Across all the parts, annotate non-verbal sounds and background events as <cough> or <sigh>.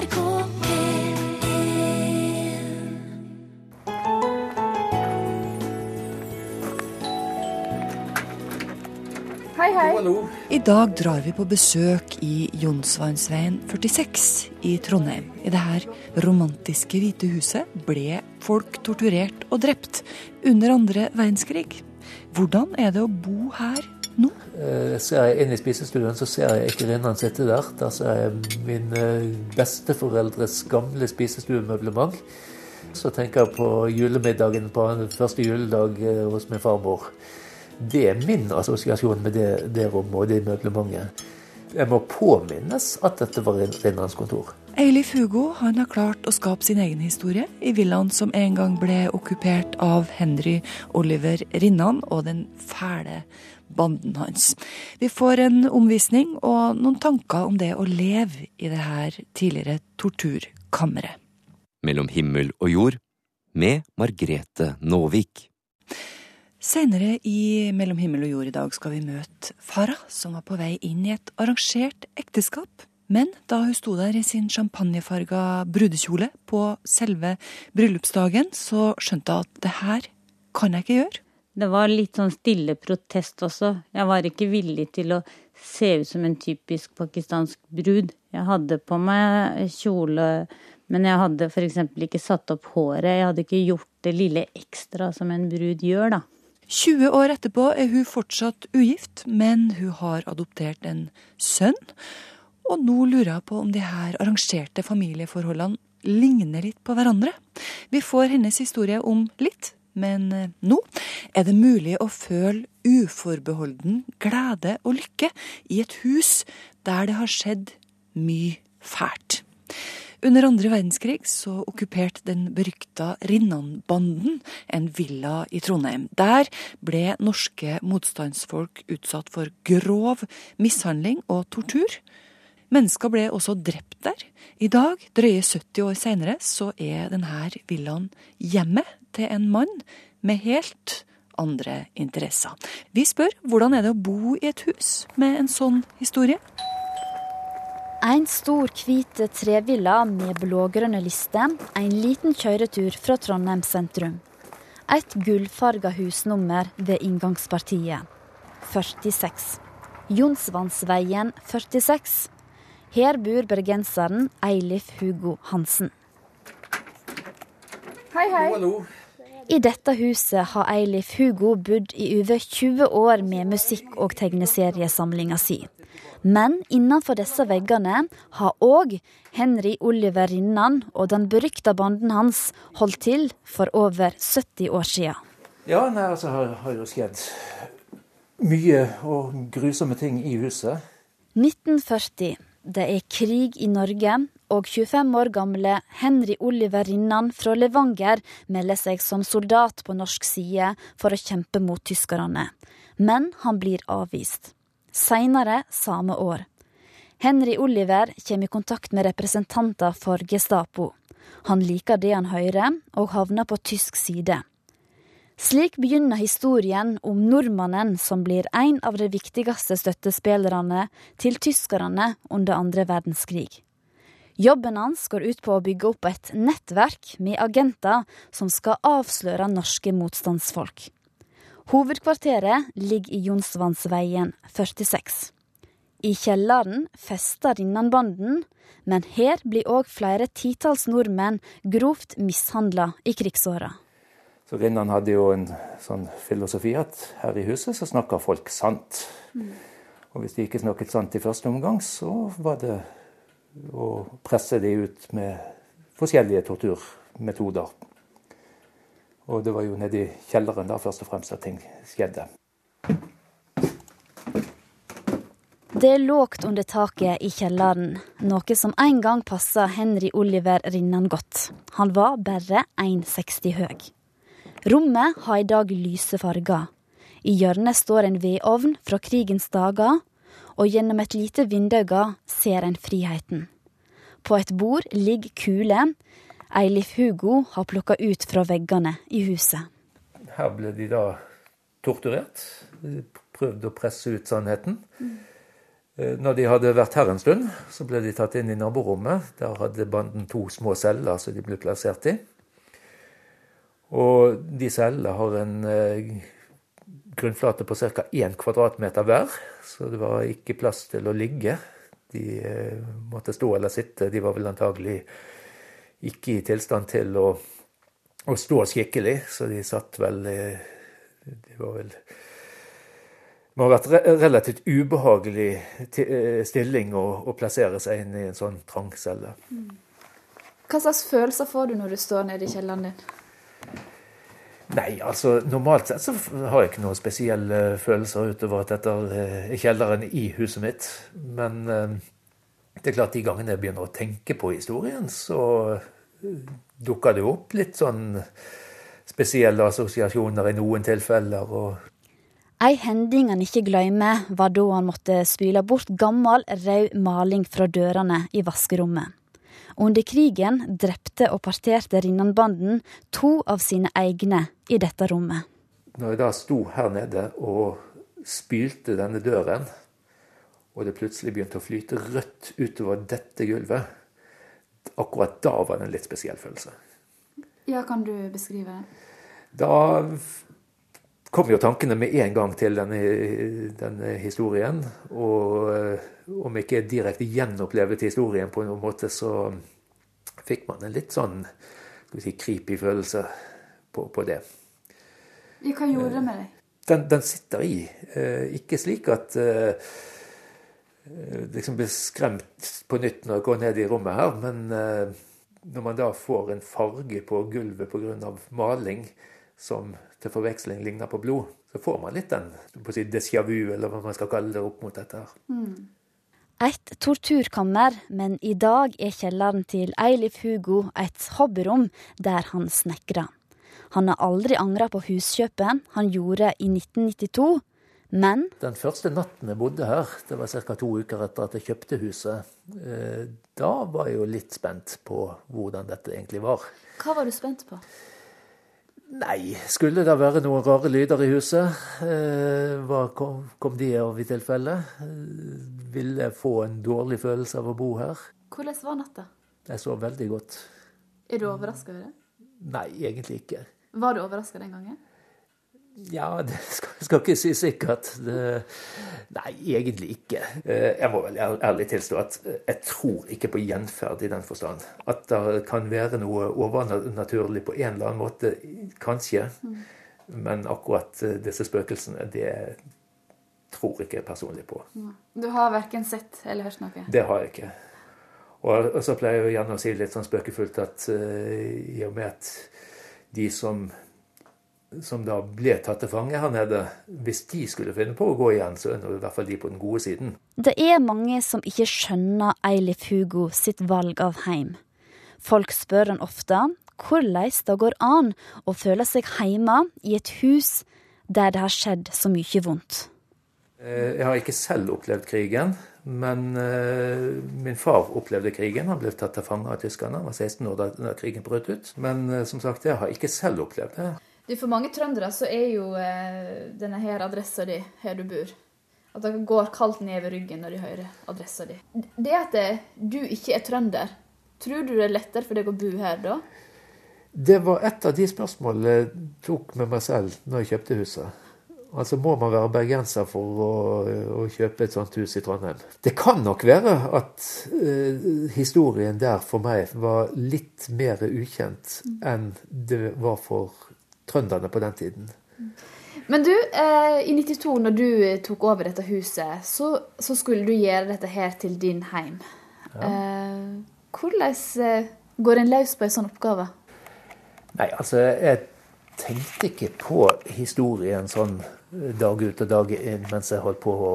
NRK P1 Hei, hei. I dag drar vi på besøk i Jonsveinsveien 46 i Trondheim. I det her romantiske hvite huset ble folk torturert og drept under andre verdenskrig. Hvordan er det å bo her nå? Eh, Ser jeg inn i spisestuen, så ser jeg ikke Rinnan sitte der. Der ser jeg min eh, besteforeldres gamle spisestuemøblement. Så tenker jeg på julemiddagen på første juledag eh, hos min farmor. Det er min assosiasjon med det, det rommet og det møblementet. Jeg må påminnes at dette var Rinnans kontor. Eilif Hugo han har klart å skape sin egen historie i villaen som en gang ble okkupert av Henry Oliver Rinnan og den fæle banden hans. Vi får en omvisning og noen tanker om det å leve i det her tidligere torturkammeret. Mellom himmel og jord med Margrete Nåvik. Senere i Mellom himmel og jord i dag skal vi møte Farah, som var på vei inn i et arrangert ekteskap. Men da hun sto der i sin champagnefarga brudekjole på selve bryllupsdagen, så skjønte hun at det her kan jeg ikke gjøre. Det var litt sånn stille protest også. Jeg var ikke villig til å se ut som en typisk pakistansk brud. Jeg hadde på meg kjole, men jeg hadde f.eks. ikke satt opp håret. Jeg hadde ikke gjort det lille ekstra som en brud gjør, da. 20 år etterpå er hun fortsatt ugift, men hun har adoptert en sønn. Og nå lurer jeg på om de her arrangerte familieforholdene ligner litt på hverandre. Vi får hennes historie om litt, men eh, nå er det mulig å føle uforbeholden glede og lykke i et hus der det har skjedd mye fælt. Under andre verdenskrig så okkuperte den berykta Rinnan-banden en villa i Trondheim. Der ble norske motstandsfolk utsatt for grov mishandling og tortur. Mennesker ble også drept der. I dag, drøye 70 år seinere, så er denne villaen hjemmet til en mann med helt andre interesser. Vi spør hvordan er det å bo i et hus med en sånn historie? En stor, hvit trevilla med blågrønne lister, en liten kjøretur fra Trondheim sentrum. Et gullfarga husnummer ved inngangspartiet. 46. Jonsvannsveien 46. Her bor bergenseren Eilif Hugo Hansen. Hei, hei. I dette huset har Eilif Hugo bodd i over 20 år med musikk- og tegneseriesamlinga si. Men innenfor disse veggene har òg Henry Oliver Rinnan og den berykta banden hans holdt til for over 70 år sia. Ja, nei, altså har, har jo skjedd mye og grusomme ting i huset. 1940. Det er krig i Norge, og 25 år gamle Henry Oliver Rinnan fra Levanger melder seg som soldat på norsk side for å kjempe mot tyskerne. Men han blir avvist. Seinere samme år. Henry Oliver kommer i kontakt med representanter for Gestapo. Han liker det han hører, og havner på tysk side. Slik begynner historien om nordmannen som blir en av de viktigste støttespillerne til tyskerne under andre verdenskrig. Jobben hans går ut på å bygge opp et nettverk med agenter som skal avsløre norske motstandsfolk. Hovedkvarteret ligger i Jonsvannsveien 46. I kjelleren fester Rinnanbanden, men her blir òg flere titalls nordmenn grovt mishandla i krigsåra. Så Rinnan hadde jo en sånn filosofi at her i huset så snakker folk sant. Og hvis de ikke snakket sant i første omgang, så var det å presse de ut med forskjellige torturmetoder. Og det var jo nede i kjelleren da først og fremst at ting skjedde. Det er lågt under taket i kjelleren, noe som en gang passa Henry Oliver Rinnan godt. Han var bare 1,60 høy. Rommet har i dag lyse farger. I hjørnet står en vedovn fra krigens dager, og gjennom et lite vindauge ser en friheten. På et bord ligger kuler Eilif Hugo har plukka ut fra veggene i huset. Her ble de da torturert. De prøvde å presse ut sannheten. Mm. når de hadde vært her en stund, så ble de tatt inn i naborommet. Der hadde banden to små celler som de ble plassert i. Og de cellene har en eh, grunnflate på ca. 1 kvadratmeter hver, så det var ikke plass til å ligge. De eh, måtte stå eller sitte. De var vel antagelig ikke i tilstand til å, å stå skikkelig, så de satt vel De var vel det må ha vært relativt ubehagelig eh, stilling å, å, plassere seg inn i en sånn trang celle. Hva slags følelser får du når du står nede i kjelleren din? Nei, altså normalt sett så har jeg ikke noen spesielle følelser utover at dette er kjelleren i huset mitt. Men eh, det er klart de gangene jeg begynner å tenke på historien, så dukker det opp litt sånn spesielle assosiasjoner i noen tilfeller. og Ei hending han ikke glemmer, var da han måtte spyle bort gammel, rød maling fra dørene i vaskerommet. Under krigen drepte og parterte Rinnanbanden to av sine egne i dette rommet. Når jeg da sto her nede og spylte denne døren, og det plutselig begynte å flyte rødt utover dette gulvet, akkurat da var det en litt spesiell følelse. Ja, kan du beskrive det? Da kom jo tankene med en gang til denne, denne historien. Og eh, om ikke direkte gjenopplevet historien på noen måte, så fikk man en litt sånn skal vi si, creepy følelse på, på det. Hva gjorde det med deg? Den, den sitter i. Eh, ikke slik at liksom blir skremt på nytt når jeg går ned i rommet her, men når man da får en farge på gulvet pga. maling som til forveksling ligner på blod, så får man litt den på si, déjà vu, eller hva man skal kalle det, opp mot dette. her. Mm. Et torturkammer, men i dag er kjelleren til Eilif Hugo et hobbyrom der han snekrer. Han har aldri angra på huskjøpet han gjorde i 1992, men Den første natten jeg bodde her, det var ca. to uker etter at jeg kjøpte huset, eh, da var jeg jo litt spent på hvordan dette egentlig var. Hva var du spent på? Nei, skulle det være noen rare lyder i huset? Eh, hva kom, kom de av i tilfelle? Eh, ville jeg få en dårlig følelse av å bo her? Hvordan var natta? Jeg sov veldig godt. Er du overraska over det? Nei, egentlig ikke. Var du overraska den gangen? Ja, det skal, skal ikke si sikkert. Det, nei, egentlig ikke. Eh, jeg må vel ærlig tilstå at eh, jeg tror ikke på gjenferd i den forstand. At det kan være noe overnaturlig på en eller annen måte, kanskje. Mm. Men akkurat eh, disse spøkelsene, det tror ikke jeg personlig på. Du har verken sett eller hørt noe? Det har jeg ikke. Og så pleier jeg gjerne å si litt sånn spøkefullt at i og med at de som som da ble tatt til fange her nede, hvis de skulle finne på å gå igjen, så er det i hvert fall de på den gode siden. Det er mange som ikke skjønner Eilif Hugo sitt valg av heim. Folk spør han ofte hvordan det går an å føle seg hjemme i et hus der det har skjedd så mye vondt. Eh, jeg har ikke selv opplevd krigen, men eh, min far opplevde krigen. Han ble tatt til fange av tyskerne. Han var 16 år da krigen brøt ut. Men eh, som sagt, jeg har ikke selv opplevd det. Du, For mange trøndere så er jo eh, denne her adressa di her du bor. At det går kaldt ned ved ryggen når de hører adressa di. Det at det, du ikke er trønder, tror du det er lettere for deg å bo her da? Det var et av de spørsmålene jeg tok med meg selv når jeg kjøpte huset. Altså Må man være bergenser for å, å, kjøpe et sånt hus i Trondheim? Det kan nok være at uh, historien der for meg var litt mer ukjent enn det var for trønderne på den tiden. Men du, eh, i 92, når du eh, tok over dette huset, så, så, skulle du gjøre dette her til din heim. Ja. Eh, hvordan eh, går en løs på en sånn oppgave? Nei, altså, jeg tenkte ikke på historien sånn eh, dag ut og dag inn mens jeg holdt på å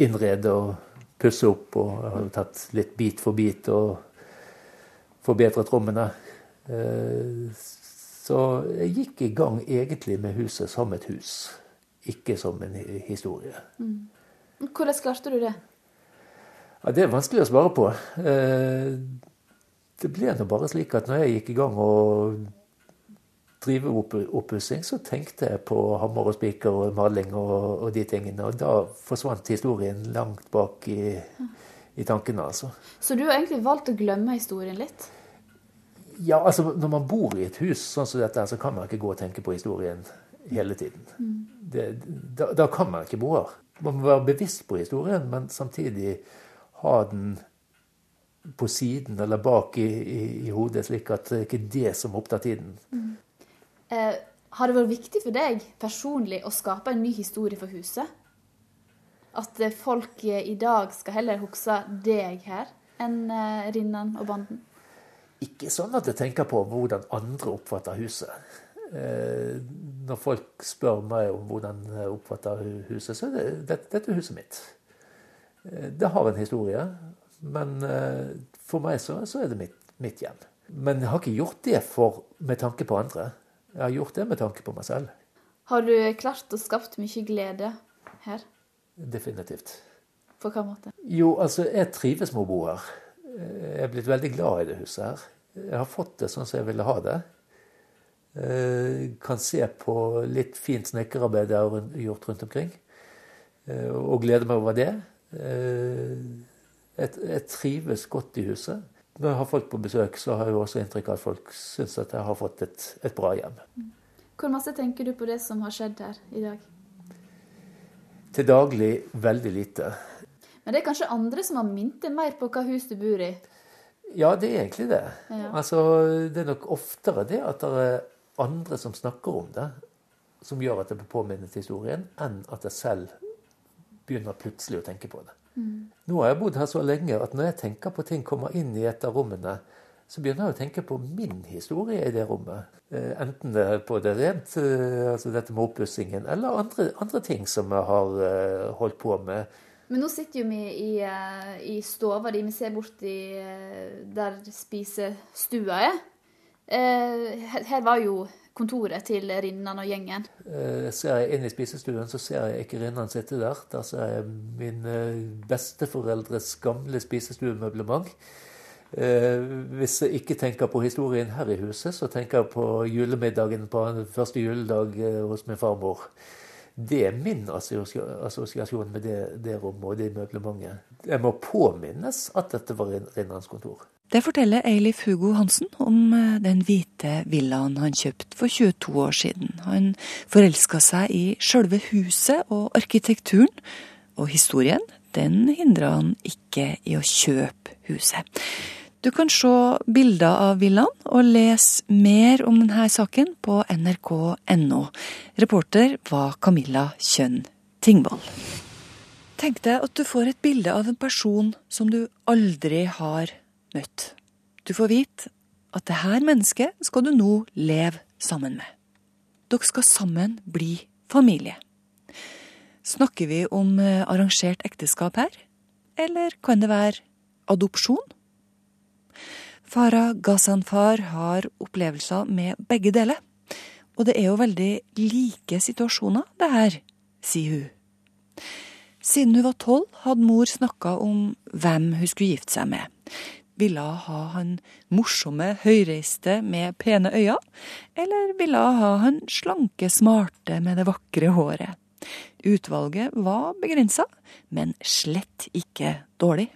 innrede og pusse opp og har tatt litt bit for bit og forbedret rommene. Eh, så jeg gikk i gang egentlig med huset som et hus, ikke som en historie. Mm. Hvordan klarte du det? Ja, Det er vanskelig å svare på. Eh, det ble nå bare slik at når jeg gikk i gang og drive oppussing, så tenkte jeg på hammer og spiker og maling og, og, de tingene. Og da forsvant historien langt bak i, i tankene, altså. Så du har egentlig valgt å glemme historien litt? Ja, altså når man bor i et hus sånn som dette, så kan man ikke gå og tenke på historien hele tiden. Mm. Det, da, da, kan man ikke bo her. Man må være bevisst på historien, men samtidig ha den på siden eller bak i, i, i hodet, slik at det ikke er det som opptar tiden. Mm. Eh, har det vært viktig for deg personlig å skape en ny historie for huset? At eh, folk eh, i dag skal heller huske deg her enn eh, Rinnan og banden? Ikke sånn at jeg tenker på hvordan andre oppfatter huset. Eh, når folk spør meg om hvordan jeg oppfatter huset, så er det dette, huset mitt. Eh, det har en historie, men for meg så, så er det mitt, mitt hjem. Men jeg har ikke gjort det for, med tanke på andre. Jeg har gjort det med tanke på meg selv. Har du klart å skapt mye glede her? Definitivt. På hvilken måte? Jo, altså, jeg trives med å bo her. Jeg er blitt veldig glad i det huset her. Jeg har fått det sånn som jeg ville ha det. Jeg eh, kan se på litt fint snekkerarbeid jeg har gjort rundt omkring, eh, og glede meg over det. Eh, jeg, jeg trives godt i huset. Når jeg har folk på besøk, så har jeg også inntrykk av at folk syns at jeg har fått et, et, bra hjem. Hvor masse tenker du på det som har skjedd her i dag? Til daglig veldig lite. Men det er kanskje andre som har minnet deg mer på hva hus du bor i? Ja, det er egentlig det. Ja. Altså, det er nok oftere det at det er andre som snakker om det, som gjør at jeg blir påminnet historien, enn at jeg selv begynner plutselig å tenke på det. Mm. Nå har jeg bodd her så lenge at når jeg tenker på ting kommer inn i et av rommene, så begynner jeg å tenke på min historie i det rommet. Eh, enten det er på det rent, eh, altså dette med oppussingen, eller andre, andre, ting som jeg har eh, holdt på med. Men nå sitter jo vi i, i stova di. Vi ser borti der spisestua er. Her var jo kontoret til Rinnan og gjengen? Eh, ser jeg inn i spisestuen, så ser jeg ikke Rinnan sitte der. Der ser jeg min eh, besteforeldres gamle spisestuemøblement. Eh, hvis jeg ikke tenker på historien her i huset, så tenker jeg på julemiddagen på første juledag hos min farmor. Det er min assosiasjon med det, det rommet og det møblementet. Jeg må påminnes at dette var Rinnans kontor. Det forteller Eilif Hugo Hansen om eh, den hvite villaen han kjøpte for 22 år siden. Han forelska seg i sjølve huset og arkitekturen, og historien den hindra han ikke i å kjøpe huset. Du kan se bilder av villaen og lese mer om denne saken på nrk.no. Reporter var Camilla Kjønn Tingvoll. Tenk deg at du får et bilde av en person som du aldri har møtt. Du får vite at det her mennesket skal du nå leve sammen med. Dere skal sammen bli familie. Snakker vi om eh, arrangert ekteskap her, eller kan det være adopsjon? Farah Ghazanfar har opplevelser med begge deler. Og det er jo veldig like situasjoner, det her, sier hun. Siden hun var tolv, hadde mor snakka om hvem hun skulle gifte seg med ville hun ha han morsomme, høyreiste med pene øyne, eller ville hun ha han slanke, smarte med det vakre håret? Utvalget var begrensa, men slett ikke dårlig.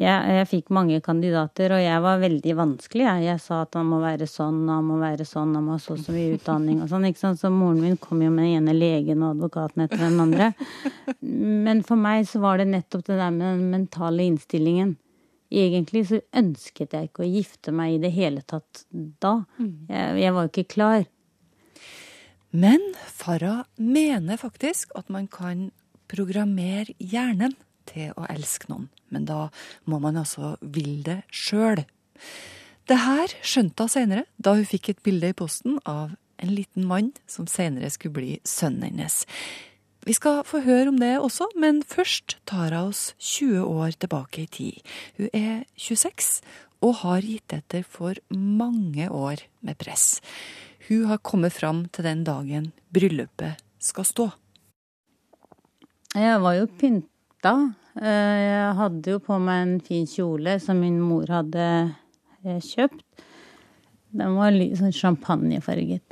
Ja, jeg fikk mange kandidater, og jeg var veldig vanskelig. Jeg, jeg sa at han må være sånn, han må være sånn, han må ha så så mye utdanning og sånn. ikke sant? Så moren min kom jo med den ene legen og advokaten etter den andre. Men for meg så var det nettopp det der med den mentale innstillingen. Egentlig så ønsket jeg ikke å gifte meg i det hele tatt da. Mm. Jeg, jeg var jo ikke klar. Men Farah mener faktisk at man kan programmere hjernen til å elske noen. Men da må man altså ville det sjøl. Det her skjønte hun senere, da hun fikk et bilde i posten av en liten mann som senere skulle bli sønnen hennes. Vi skal få høre om det også, men først tar hun oss 20 år tilbake i tid. Hun er 26 og har gitt etter for mange år med press. Hun har kommet fram til den dagen bryllupet skal stå. Jeg var jo pynta. Eh, jeg hadde jo på meg en fin kjole som min mor hadde eh, kjøpt. Den var litt sånn champagnefarget.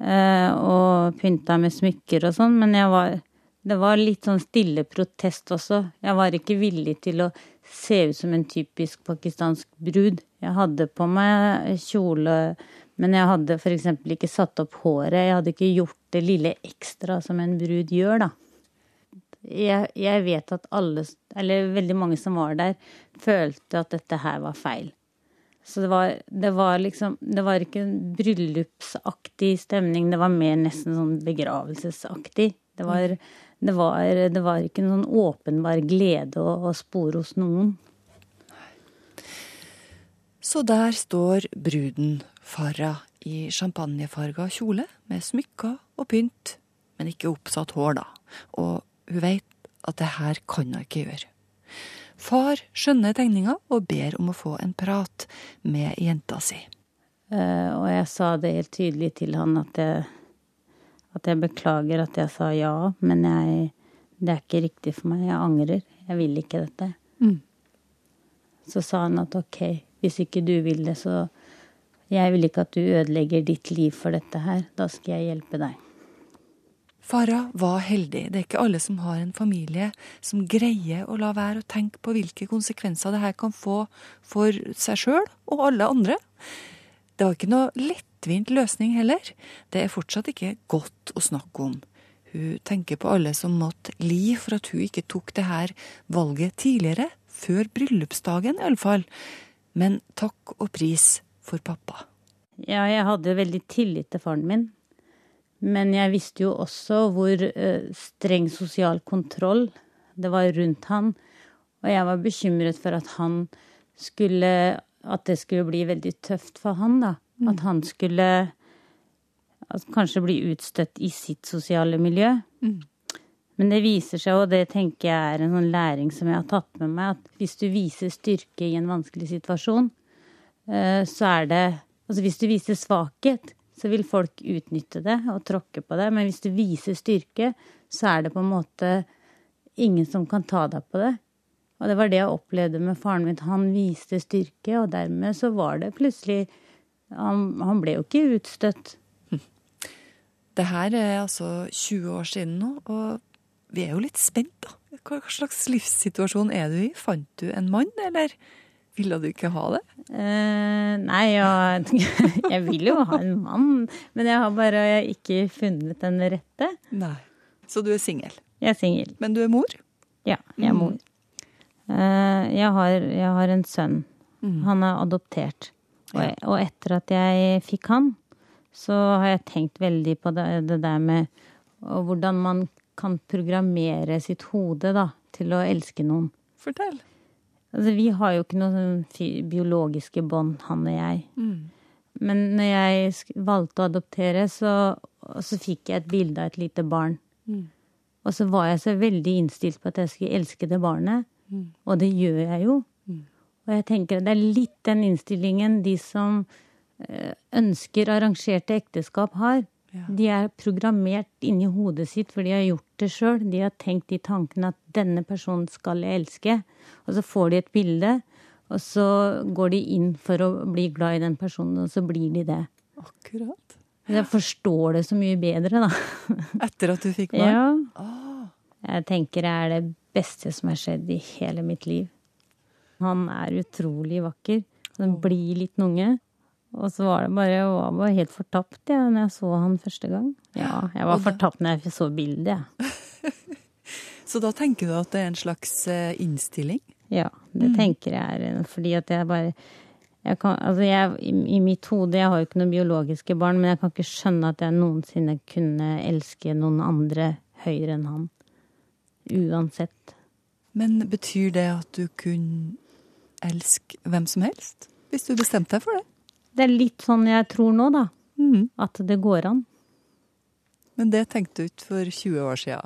Eh, og pynta med smykker og sånn, men jeg var Det var litt sånn stille protest også. Jeg var ikke villig til å se ut som en typisk pakistansk brud. Jeg hadde på meg kjole, men jeg hadde f.eks. ikke satt opp håret. Jeg hadde ikke gjort det lille ekstra som en brud gjør, da. Jeg, jeg vet at alle, eller veldig mange som var der, følte at dette her var feil. Så det var, det var liksom Det var ikke en bryllupsaktig stemning, det var mer nesten sånn begravelsesaktig. Det var, det var, det var ikke noen åpenbar glede å, å spore hos noen. Så der står bruden, Farah, i champagnefarga kjole med smykker og pynt, men ikke oppsatt hår, da. Og hun veit at det her kan hun ikke gjøre. Far skjønner tegninga og ber om å få en prat med jenta si. Uh, og jeg sa det helt tydelig til han at jeg, at jeg beklager at jeg sa ja, men jeg, det er ikke riktig for meg. Jeg angrer. Jeg vil ikke dette. Mm. Så sa han at ok, hvis ikke du vil det, så Jeg vil ikke at du ødelegger ditt liv for dette her. Da skal jeg hjelpe deg. Farah var heldig. Det er ikke alle som har en familie som greier å la være å tenke på hvilke konsekvenser det her kan få for seg sjøl og alle andre. Det var ikke noe lettvint løsning heller. Det er fortsatt ikke godt å snakke om. Hun tenker på alle som måtte li for at hun ikke tok det her valget tidligere, før bryllupsdagen iallfall. Men takk og pris for pappa. Ja, jeg hadde veldig tillit til faren min. Men jeg visste jo også hvor uh, streng sosial kontroll det var rundt han. Og jeg var bekymret for at han skulle At det skulle bli veldig tøft for han, da. Mm. At han skulle altså, kanskje bli utstøtt i sitt sosiale miljø. Mm. Men det viser seg, og det tenker jeg er en sånn læring som jeg har tatt med meg, at hvis du viser styrke i en vanskelig situasjon, uh, så er det Altså hvis du viser svakhet, så vil folk utnytte det og tråkke på det. Men hvis du viser styrke, så er det på en måte ingen som kan ta deg på det. Og det var det jeg opplevde med faren min. Han viste styrke, og dermed så var det plutselig Han, han ble jo ikke utstøtt. Det her er altså 20 år siden nå, og vi er jo litt spent, da. Hva slags livssituasjon er du i? Fant du en mann, eller ville du ikke ha det? Uh, nei, jeg, <laughs> jeg vil jo ha en mann, men jeg har bare ikke funnet den rette. Nei. Så du er singel? Jeg er singel. Men du er mor? Ja, jeg er mor. Uh, jeg, har, jeg, har, en sønn. Mm. Han er adoptert. Og, og, etter at jeg fikk han, så har jeg tenkt veldig på det, det der med hvordan man kan programmere sitt hode da, til å elske noen. Fortell. Altså, vi har jo ikke noen biologiske bånd, han og jeg. Mm. Men når jeg valgte å adoptere, så, så, fikk jeg et bilde av et lite barn. Mm. Og så var jeg så veldig innstilt på at jeg skulle elske det barnet. Mm. Og det gjør jeg jo. Mm. Og jeg tenker at det er litt den innstillingen de som eh, ønsker arrangerte ekteskap, har. Ja. De er programmert inni hodet sitt, for de har gjort det sjøl. De har tenkt de tankene at 'denne personen skal jeg elske'. Og så får de et bilde, og så går de inn for å bli glad i den personen, og så blir de det. Akkurat. Jeg forstår det så mye bedre, da. <laughs> Etter at du fikk barn? Ja. Oh. Jeg tenker det er det beste som har skjedd i hele mitt liv. Han er utrolig vakker. Han blir litt unge. Og så var det bare Jeg var bare helt fortapt ja, når jeg så han første gang. Ja, jeg var fortapt når jeg så bildet, jeg. Ja. <laughs> så da tenker du at det er en slags eh, innstilling? Ja, det mm. tenker jeg er fordi at jeg bare jeg kan, altså jeg, i, i, mitt hode, jeg har jo ikke noen biologiske barn, men jeg kan ikke skjønne at jeg noensinne kunne elske noen andre høyere enn han. Uansett. Men betyr det at du kunne elske hvem som helst? Hvis du bestemte deg for det? Det er litt sånn jeg tror nå, da. Mm. At det går an. Men det tenkte du ikke for 20 år sia?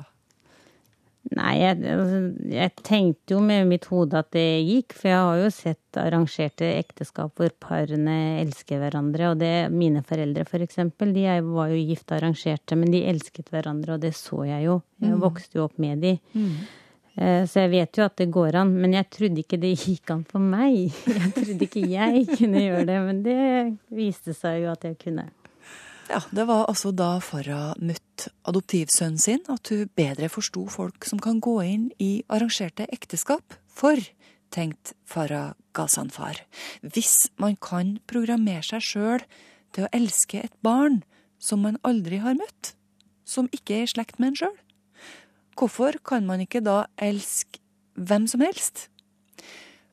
Nei, jeg, jeg, tenkte jo med mitt hode at det gikk. For jeg har jo sett arrangerte ekteskap hvor parene elsker hverandre. Og det, mine foreldre for eksempel, de var jo gift arrangerte, men de elsket hverandre, og det så jeg jo. Jeg mm. vokste jo opp med de. Mm. Eh, så jeg vet jo at det går an, men jeg trodde ikke det gikk an for meg. <laughs> Jeg trodde ikke jeg kunne gjøre det, men det viste seg jo at jeg kunne. Ja, Det var altså da Farah møtte adoptivsønnen sin at hun bedre forsto folk som kan gå inn i arrangerte ekteskap. For, tenkte Farah Ghazanfar, hvis man kan programmere seg sjøl til å elske et barn som man aldri har møtt, som ikke er i slekt med en sjøl, hvorfor kan man ikke da elske hvem som helst?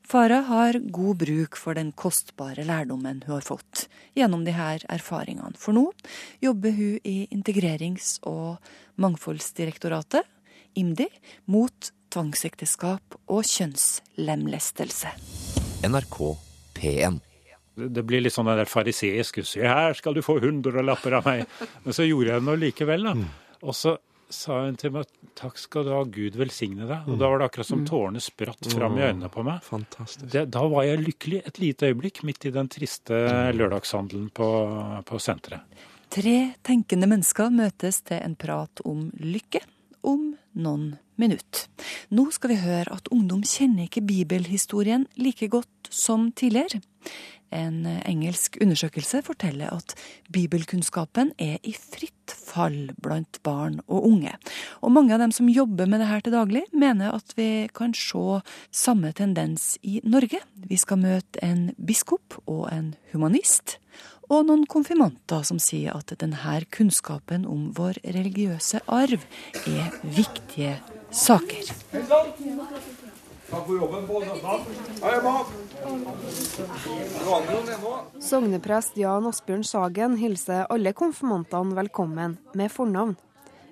Farah har god bruk for den kostbare lærdommen hun har fått gjennom disse erfaringene. For nå jobber hun i Integrerings- og mangfoldsdirektoratet, IMDi, mot tvangsekteskap og kjønnslemlestelse. NRK P1. Det blir litt sånn der fariseisk. Se her skal du få hundrelapper av meg. Men så gjorde jeg det nå likevel, da. Og så sa hun til meg takk skal du ha, Gud velsigne deg. Og da var det akkurat som tårene spratt fram i øynene på meg. Fantastisk. Det, da var jeg lykkelig et lite øyeblikk midt i den triste lørdagshandelen på, på senteret. Tre tenkende mennesker møtes til en prat om lykke om noen minutter. Nå skal vi høre at ungdom kjenner ikke bibelhistorien like godt som tidligere. En engelsk undersøkelse forteller at bibelkunnskapen er i fritt fall blant barn og unge. Og mange av dem som jobber med det her til daglig, mener at vi kan se samme tendens i Norge. Vi skal møte en biskop og en humanist. Og noen konfirmanter som sier at denne kunnskapen om vår religiøse arv er viktige saker. Takk for jobben på. Hei, Emma. Sogneprest Jan Asbjørn Sagen hilser alle konfirmantene velkommen med fornavn.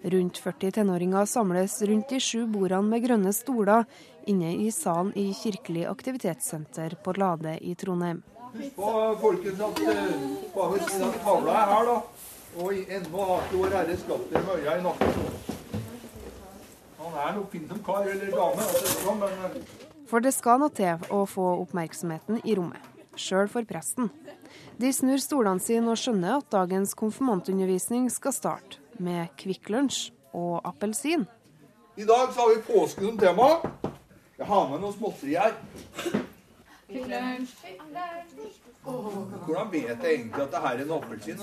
Rundt 40 tenåringer samles rundt de sju bordene med grønne stoler inne i salen i Kirkelig aktivitetssenter på Lade i Trondheim. Husk på, folkens, at uh, bare siden at tavla er her, da. Og ennå har ikke Vår Herre skapt dere med øya i nakken. Han er en oppfinnsom kar eller dame, altså, sånn, men For det skal noe til å få oppmerksomheten i rommet, sjøl for presten. De snur stolene sine og skjønner at dagens konfirmantundervisning skal starte med Kvikk Lunsj og appelsin. i dag så har vi påske som tema. Jeg har med noen småtteri her. Hvordan vet jeg egentlig at det her er en appelsin?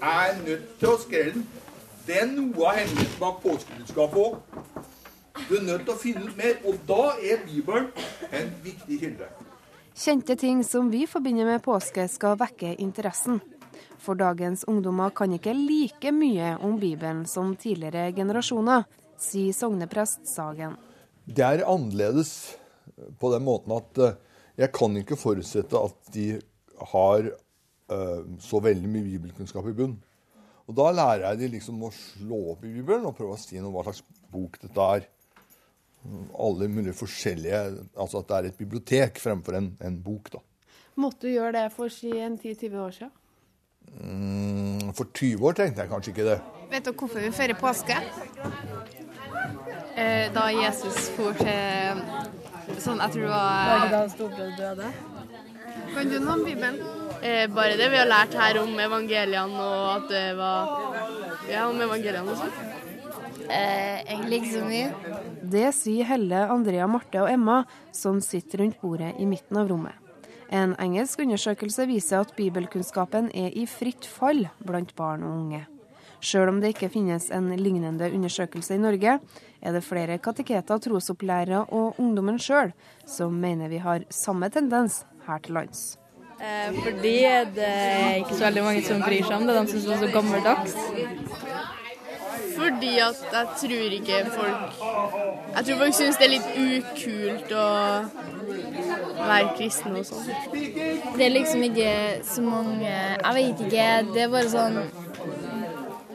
Jeg er nødt til å skrelle den. Det er noe av hendelsen bak påskebudskapet òg. Du er nødt til å finne ut mer, og da er Bibelen en viktig kilde. Kjente ting som vi forbinder med påske, skal vekke interessen. For dagens ungdommer kan ikke like mye om Bibelen som tidligere generasjoner, sier sogneprest Sagen. Det er annerledes på den måten at eh, jeg kan ikke forutsette at de har eh, så veldig mye bibelkunnskap i bunn. Og da lærer jeg de liksom å slå opp i Bibelen og prøve å si noe om hva slags bok dette er. Alle mulige forskjellige Altså at det er et bibliotek fremfor en, en bok, da. Måtte du gjøre det for si en 10-20 år siden? Mm, for 20 år trengte jeg kanskje ikke det. Vet dere hvorfor vi feirer påske? Eh, da Jesus for til sånn, jeg tror det var Var det da storebror døde? Kan du noe om Bibelen? Eh, bare det vi har lært her om evangeliene og at det var Ja, om evangeliene og sånn. Eh, egentlig ikke så mye. Det sier Helle, Andrea, Marte og Emma, som sitter rundt bordet i midten av rommet. En engelsk undersøkelse viser at bibelkunnskapen er i fritt fall blant barn og unge. Sjøl om det ikke finnes en lignende undersøkelse i Norge, er det flere kateketer, trosopplærere og ungdommen sjøl som mener vi har samme tendens her til lands. Eh, fordi det er ikke så veldig mange som bryr seg om det. De syns det er så gammeldags. Fordi at jeg tror ikke folk Jeg tror folk syns det er litt ukult å være kristen og sånn. Det er liksom ikke så mange Jeg vet ikke. Det er bare sånn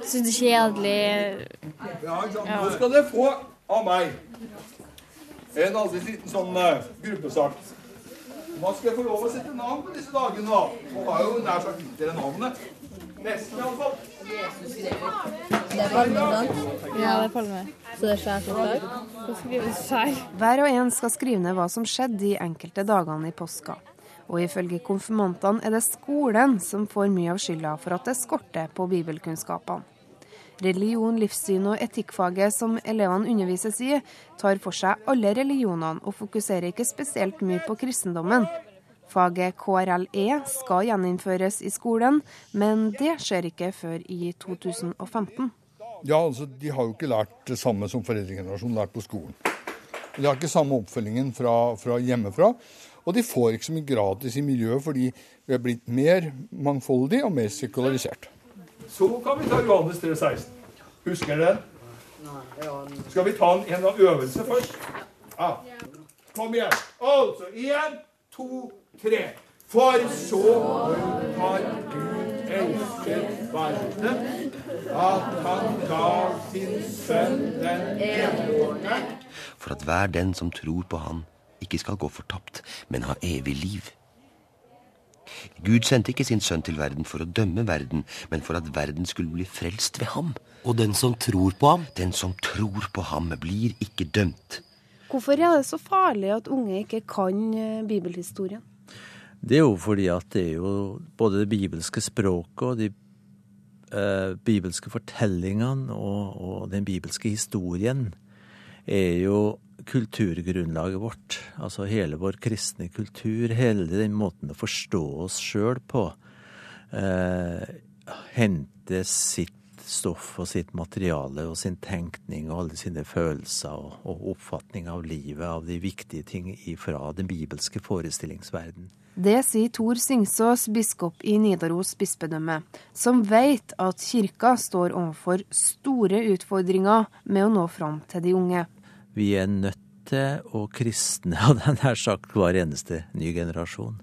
Syns det er kjedelig. Ja? Nå skal dere få av meg en aldri liten sånn uh, gruppesak. Man skal få lov å sette navn på disse dagene, da. Og har jo nær sagt gitt dere navnet. Nesten, iallfall. Det er palme? Ja, det er palme. Så det er. Hver og en skal skrive ned hva som skjedde de enkelte dagene i påska. Og ifølge konfirmantene er det skolen som får mye av skylda for at det skorter på bibelkunnskapene. Religion, livssyn og etikkfaget som elevene undervises i, tar for seg alle religionene og fokuserer ikke spesielt mye på kristendommen. Faget KRLE skal gjeninnføres i skolen, men det skjer ikke før i 2015. Ja, altså, De har jo ikke lært det samme som foreldregenerasjonen lært på skolen. De har ikke samme oppfølgingen fra, fra hjemmefra. Og de får ikke så mye gratis i miljøet fordi vi er blitt mer mangfoldig og mer sekularisert. Så kan vi ta Johannes 3,16. Husker dere den? Skal vi ta en, en øvelse først? Ja. Kom igjen. Altså én, to, tre. For så har Gud elsket verden, at han ga sin sønn den enbårne. For at hver den som tror på Han, ikke skal gå fortapt, men ha evig liv. Gud sendte ikke sin sønn til verden for å dømme verden, men for at verden skulle bli frelst ved ham. Og den som tror på ham? Den som tror på ham, blir ikke dømt. Hvorfor er det så farlig at unge ikke kan eh, bibelhistorien? Det er jo fordi at det er jo både det bibelske språket og de eh, bibelske fortellingene og, og, den bibelske historien er jo kulturgrunnlaget vårt. Altså hele vår kristne kultur, hele den måten å forstå oss sjøl på, eh, henter sitt stoff og sitt materiale og sin tenkning og alle sine følelser og, og oppfatning av livet, av de viktige ting fra den bibelske forestillingsverden. Det sier Tor Singsås, biskop i Nidaros bispedømme, som vet at kirka står overfor store utfordringer med å nå fram til de unge. Vi er nødt til å kristne, <laughs> hadde jeg nær sagt, hver eneste ny generasjon.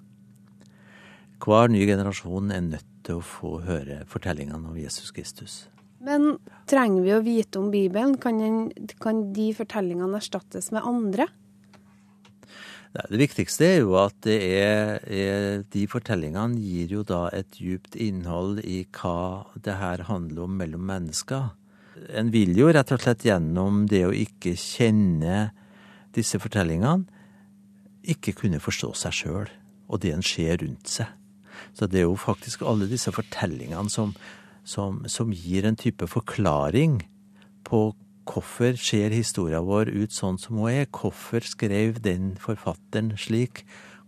Hver ny generasjon er nødt til å få høre fortellingene om Jesus Kristus. Men trenger vi å vite om Bibelen? Kan, den, kan de fortellingene erstattes med andre? Det viktigste er jo at det er, er, de fortellingene gir jo da et djupt innhold i hva det her handler om mellom mennesker. En vil jo rett og slett gjennom det å ikke kjenne disse fortellingene, ikke kunne forstå seg sjøl og det en ser rundt seg. Så det er jo faktisk alle disse fortellingene som, som, som gir en type forklaring på Hvorfor ser historien vår ut sånn som hun er? Hvorfor skrev den forfatteren slik?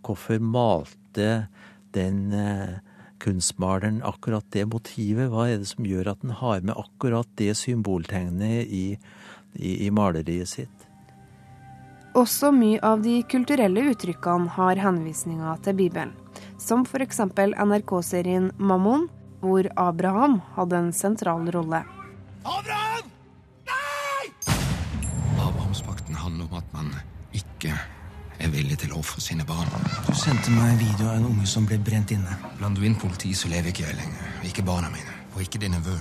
Hvorfor malte den eh, kunstmaleren akkurat det motivet? Hva er det som gjør at den har med akkurat det symboltegnet i, i, i maleriet sitt? Også mye av de kulturelle uttrykkene har henvisninger til Bibelen. Som f.eks. NRK-serien Mammon, hvor Abraham hadde en sentral rolle. Abraham! Nei! Abrahamspakten handler om at man ikke er villig til å ofre sine barn. Du sendte meg en video av en unge som ble brent inne. Blander du inn politi, så lever ikke jeg lenger. Ikke barna mine. Og ikke din nevø.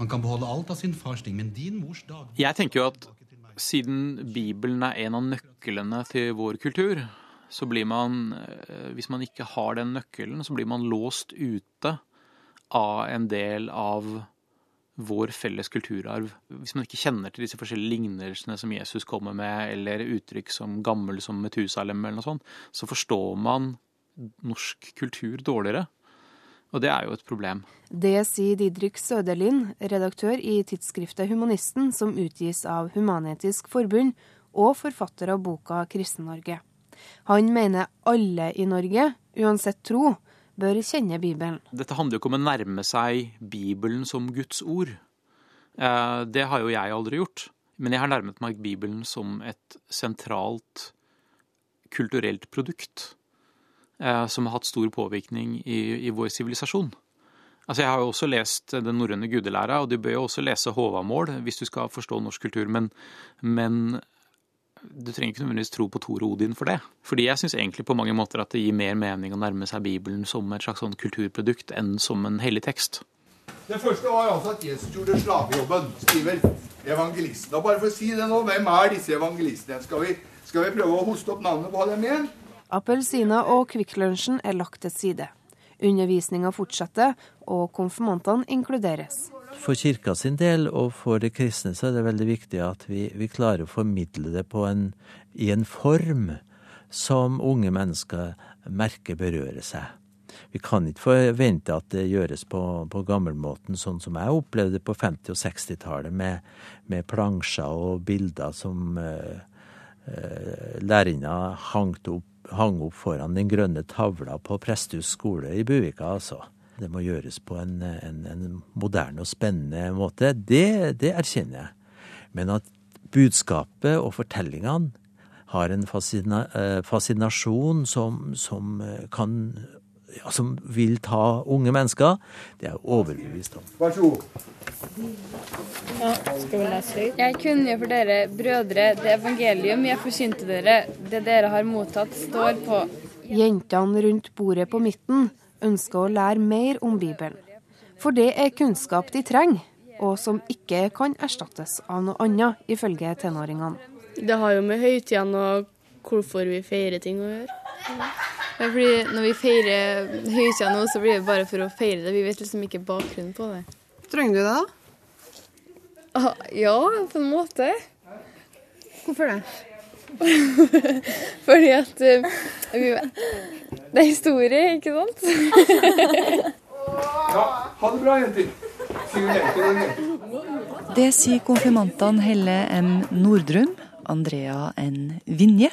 Man kan beholde alt av sin fars ting, men din mors dag Jeg tenker jo at siden Bibelen er en av nøklene til vår kultur, så blir man eh, Hvis man ikke har den nøkkelen, så blir man låst ute av en del av vår felles kulturarv. Hvis man ikke kjenner til disse forskjellige lignelsene som Jesus kommer med, eller uttrykk som gammel som Metusalem eller noe sånt, så forstår man norsk kultur dårligere. Og det er jo et problem. Det sier Didrik Søderlind, redaktør i tidsskriftet Humanisten, som utgis av Human-Etisk Forbund, og forfatter av boka Kristen-Norge. Han mener alle i Norge, uansett tro, bør kjenne Bibelen. Dette handler jo ikke om å nærme seg Bibelen som Guds ord. Eh, det har jo jeg aldri gjort. Men jeg har nærmet meg Bibelen som et sentralt kulturelt produkt. Eh, som har hatt stor påvirkning i, i vår sivilisasjon. Altså Jeg har jo også lest den norrøne gudelæra, og du bør jo også lese Håvamål hvis du skal forstå norsk kultur, men, men du trenger ikke nødvendigvis tro på Thor og Odin for det. Fordi jeg syns egentlig på mange måter at det gir mer mening å nærme seg Bibelen som et slags sånn kulturprodukt enn som en hellig tekst. Det første var altså at Jesus gjorde slavejobben, skriver evangelisten. Og bare for å si det nå, hvem er disse evangelistene? Skal vi, skal vi prøve å hoste opp navnet på dem igjen? Appelsiner og Kvikk Lunsjen er lagt til side. Undervisninga fortsetter, og konfirmantene inkluderes. For kirka sin del og for det kristne så er det veldig viktig at vi, vi klarer å formidle det en, i en form som unge mennesker merker berører seg. Vi kan ikke forvente at det gjøres på, på gammelmåten, sånn som jeg opplevde det på 50- og 60-tallet, med, med, plansjer og bilder som uh, uh, lærerinna hangte opp hang opp foran den grønne tavla på Presthus skole i Buvika, altså. Det må gjøres på en, en, en moderne og spennende måte. Det, det, erkjenner jeg. Men at budskapet og fortellingene har en fascina, eh, fascinasjon som, som kan ja, som vil ta unge mennesker, det er jeg overbevist om. Vær så god. Ja, skal vi lese litt? Jeg kunne jo for dere brødre det evangelium jeg forsynte dere, det dere har mottatt, står på. Jentene rundt bordet på midten ønsker å lære mer om Bibelen. For det er kunnskap de trenger, og som ikke kan erstattes av noe annet, ifølge tenåringene. Det har jo med høytidene og hvorfor vi feirer ting å gjøre. Ja, fordi Når vi feirer høytida nå, så blir det bare for å feire det. Vi vet liksom ikke bakgrunnen på det. Trenger du det, da? Ah, ja, på en måte. Hvorfor det? <laughs> Fordi at uh, vi, Det er historie, ikke sant? ja, ha det bra, jenter. Det sier konfirmantene Helle M. Nordrum, Andrea N. Vinje,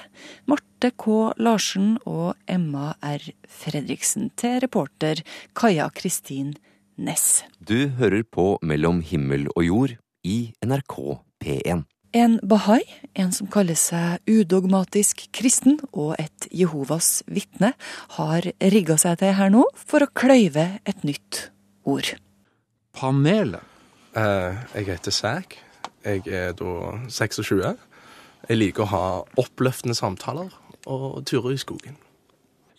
Marte K. Larsen og Emma R. Fredriksen til reporter Kaja Kristin Næss. Du hører på Mellom himmel og jord i NRK P1. En bahai, en som kaller seg udogmatisk kristen og et Jehovas vitne, har rigga seg til her nå for å kløyve et nytt ord. Panelet. Eh, jeg heter Sæk. Jeg er da 26. Jeg liker å ha oppløftende samtaler og turer i skogen.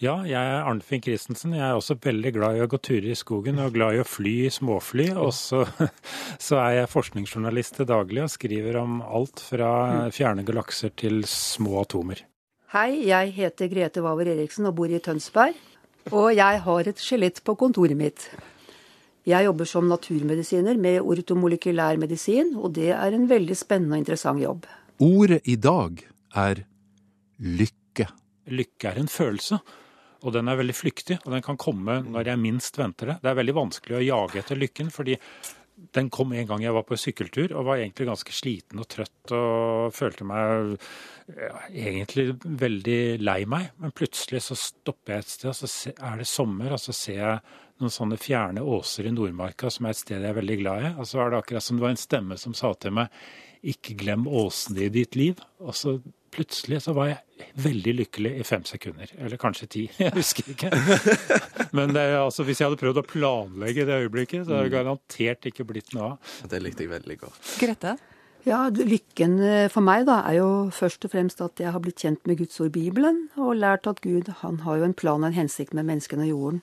Ja, jeg er Arnfinn Christensen. Jeg er også veldig glad i å gå turer i skogen og glad i å fly i småfly. Og så, <laughs> så er jeg forskningsjournalist til daglig og skriver om alt fra fjerne galakser til små atomer. Hei, jeg heter Grete Waver Eriksen og bor i Tønsberg. Og jeg har et skjelett på kontoret mitt. Jeg jobber som naturmedisiner med ortomolekylær medisin, og det er en veldig spennende og interessant jobb. Ordet i dag er lykke. Lykke er en følelse. Og den er veldig flyktig, og den kan komme når jeg minst venter det. Det er veldig vanskelig å jage etter lykken, fordi den kom en gang jeg var på sykkeltur og var egentlig ganske sliten og trøtt og følte meg ja, egentlig veldig lei meg. Men plutselig så stopper jeg et sted, og så er det sommer, og så ser jeg noen sånne fjerne åser i Nordmarka, som er et sted jeg er veldig glad i. Og så var det akkurat som det var en stemme som sa til meg ikke glem åsene i ditt liv. Og så plutselig så var jeg veldig lykkelig i fem sekunder. Eller kanskje ti, <laughs> jeg husker ikke. Men det, altså, hvis jeg hadde prøvd å planlegge det øyeblikket, så hadde det garantert ikke blitt noe av. Det likte jeg veldig godt. Grete? Ja, Lykken for meg da, er jo først og fremst at jeg har blitt kjent med Guds ord, Bibelen, og lært at Gud han har jo en plan og en hensikt med menneskene og jorden.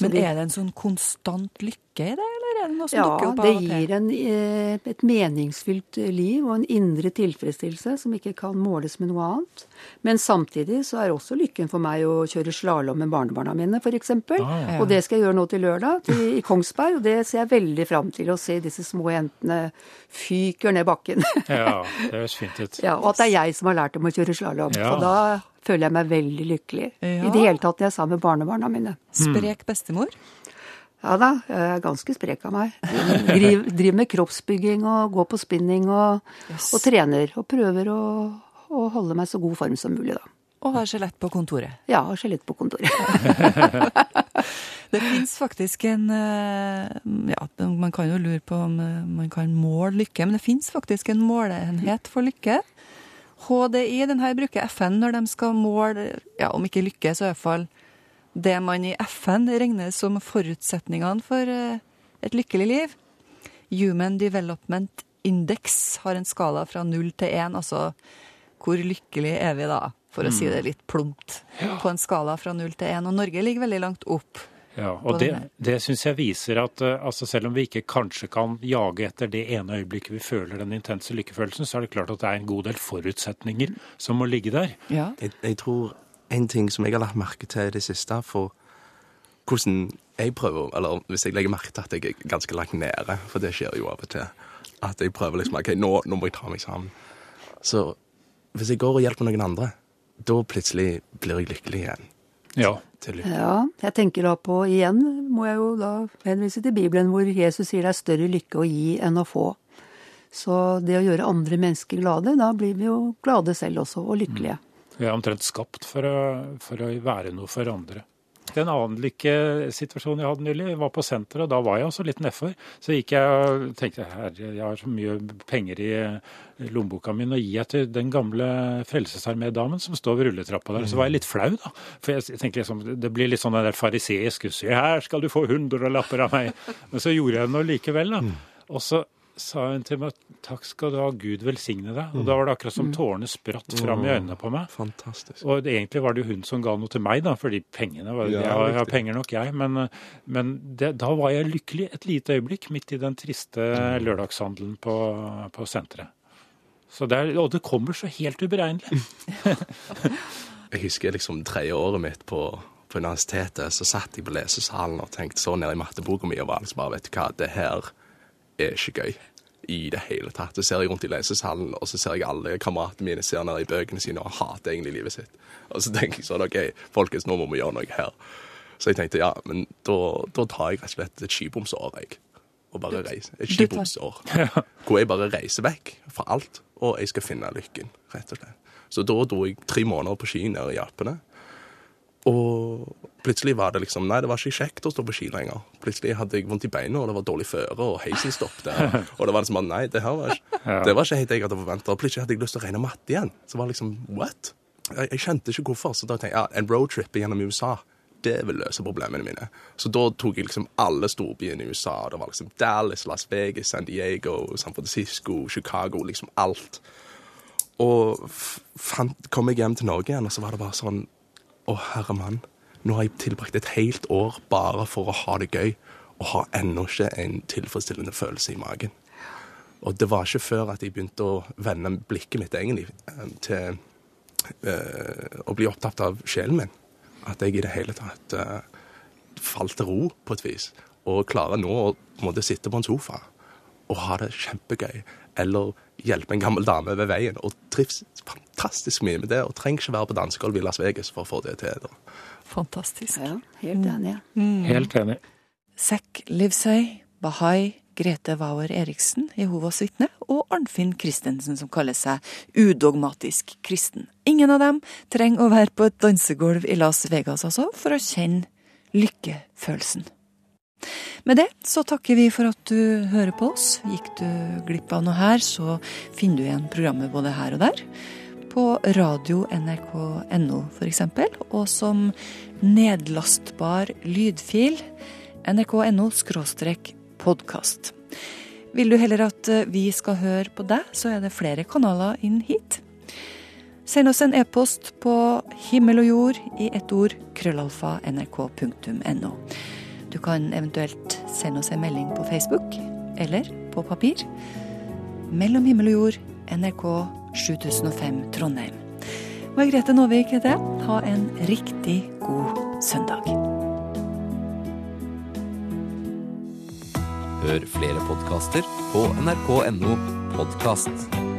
Men er det en sånn konstant lykke i det, eller er det noe som ja, dukker opp av og til? Ja, det gir en, eh, et meningsfylt liv og en indre tilfredsstillelse som ikke kan måles med noe annet. Men samtidig så er også lykken for meg å kjøre slalåm med barnebarna mine, f.eks. Ah, ja. Og det skal jeg gjøre nå til lørdag til, i Kongsberg, og det ser jeg veldig fram til. Å se disse små jentene fyker ned bakken. <laughs> ja, det høres fint ut. Ja, Og at det er jeg som har lært dem å kjøre slalåm. Ja. Så da føler jeg meg veldig lykkelig. Ja. I det hele tatt når jeg er sammen med barnebarna mine. Sprek bestemor? Ja da, jeg er ganske sprek av meg. Driver, driver med kroppsbygging og går på spinning og, yes. og trener. Og prøver å, å, holde meg så god form som mulig, da. Og har skjelett på kontoret? Ja, har skjelett på kontoret. <laughs> det fins faktisk en Ja, man kan jo lure på om man kan måle lykke, men det fins faktisk en måleenhet for lykke. HDI den her bruker FN når de skal måle, ja, om ikke lykke, så i hvert fall det man i FN regner som forutsetningene for eh, et lykkelig liv. Human Development Index har en skala fra null til én, altså hvor lykkelig er vi da, for å si det litt plumpt, på en skala fra null til én. Og Norge ligger veldig langt opp. Ja, og Det, det syns jeg viser at uh, altså selv om vi ikke kanskje kan jage etter det ene øyeblikket vi føler den intense lykkefølelsen, så er det klart at det er en god del forutsetninger som må ligge der. Ja. Jeg, jeg, tror en ting som jeg har lagt merke til i det siste, for hvordan jeg prøver Eller hvis jeg legger merke til at jeg er ganske langt nede, for det skjer jo av og til, at jeg prøver liksom OK, nå, nå må jeg ta meg sammen. Så hvis jeg går og hjelper noen andre, da plutselig blir jeg lykkelig igjen. Ja. ja. Jeg tenker da på, igjen må jeg jo da henvise til Bibelen, hvor Jesus sier det er større lykke å gi enn å få. Så det å gjøre andre mennesker glade, da blir vi jo glade selv også, og lykkelige. Jeg er omtrent skapt for å, for å være noe for andre. En annen lykkesituasjon jeg hadde nylig, var på senteret, og da var jeg også litt nedfor. Så gikk jeg og tenkte herre, jeg har så mye penger i lommeboka mi, og gir jeg til den gamle Frelsesarmé-damen som står ved rulletrappa der. Så var jeg litt flau, da. For jeg tenkte liksom, det blir litt sånn der fariseisk Se her skal du få hundrelapper av meg. Men så gjorde jeg det nå likevel, da. Og så sa hun til meg takk skal du ha, Gud velsigne deg. Og da var det akkurat som tårene spratt fram i øynene på meg. Fantastisk. Og det, egentlig var det jo hun som ga noe til meg, da, fordi pengene var, Ja, Jeg har, jeg har penger nok, jeg. Men, men det, da var jeg lykkelig et lite øyeblikk midt i den triste lørdagshandelen på, på senteret. Så det er, og det kommer så helt uberegnelig. <laughs> Jeg husker liksom tredje året mitt på, på universitetet, så satt jeg på lesesalen og tenkte så ned i matteboka mi og var liksom bare, vet du hva, det her er ikke gøy i det hele tatt. Så ser jeg rundt i lesesalen, og så ser jeg alle kameratene mine ser ned i bøkene sine og hater egentlig livet sitt. Og så tenker jeg sånn, OK, folkens, nå må vi gjøre noe her. Så jeg tenkte ja, men da, da tar jeg rett og slett et skibomsår, jeg. Og bare reiser. Et skibomsår. <laughs> Hvor jeg bare reiser vekk fra alt, og jeg skal finne lykken, rett og slett. Så da dro jeg tre måneder på ski nede i Alpene. Og plutselig var det liksom Nei, det var ikke kjekt å stå på ski lenger. Plutselig hadde jeg vondt i beina, og det var dårlig føre, og heisen stoppet. <laughs> Og det var liksom Nei, det her var ikke, det var ikke helt det jeg hadde forventa. Plutselig hadde jeg lyst til å regne matte igjen. Så var det liksom What? Jeg, jeg kjente ikke hvorfor. Så da tenkte jeg ja, en roadtrip gjennom USA. Det vil løse problemene mine. Så da tok jeg liksom alle storbyene i USA. Det var liksom Dallas, Las Vegas, San Diego, San Francisco, Chicago. Liksom alt. Og fant, kom jeg hjem til Norge igjen, og så var det bare sånn Å, herre mann. Nå har jeg tilbrakt et helt år bare for å ha det gøy, og har ennå ikke en tilfredsstillende følelse i magen. Og det var ikke før at jeg begynte å vende blikket mitt egentlig eh, til eh, å bli opptatt av sjelen min. At jeg i det hele tatt eh, falt til ro på et vis. Og klarer nå å måte sitte på en sofa og ha det kjempegøy. Eller hjelpe en gammel dame ved veien. Og trives fantastisk mye med det. Og trenger ikke være på dansegulvet i Las Vegas for å få det til. Da. Fantastisk. Ja, helt enig. Helt enig. Sekk Livsøy, Bahai, Grete Wauer Eriksen, Jehovas vitne, og Arnfinn Christensen, som kaller seg udogmatisk kristen. Ingen av dem trenger å være på et dansegulv i Las Vegas, altså, for å kjenne lykkefølelsen. Med det så takker vi for at du hører på oss. Gikk du glipp av noe her, så finner du igjen programmet både her og der. På radio nrk.no f.eks., og som nedlastbar lydfil nrk.no podkast. Vil du heller at eh, vi skal høre på deg, så er det flere kanaler inn hit. Send oss en e-post på himmel og jord i ett ord krøllalfa nrk.no. Du kan eventuelt sende oss en melding på Facebook eller på papir. Mellom himmel og jord, NRK 7005 Trondheim. Margrethe Nåvik heter jeg. Ha en riktig god søndag. Hør flere podkaster på nrk.no podkast.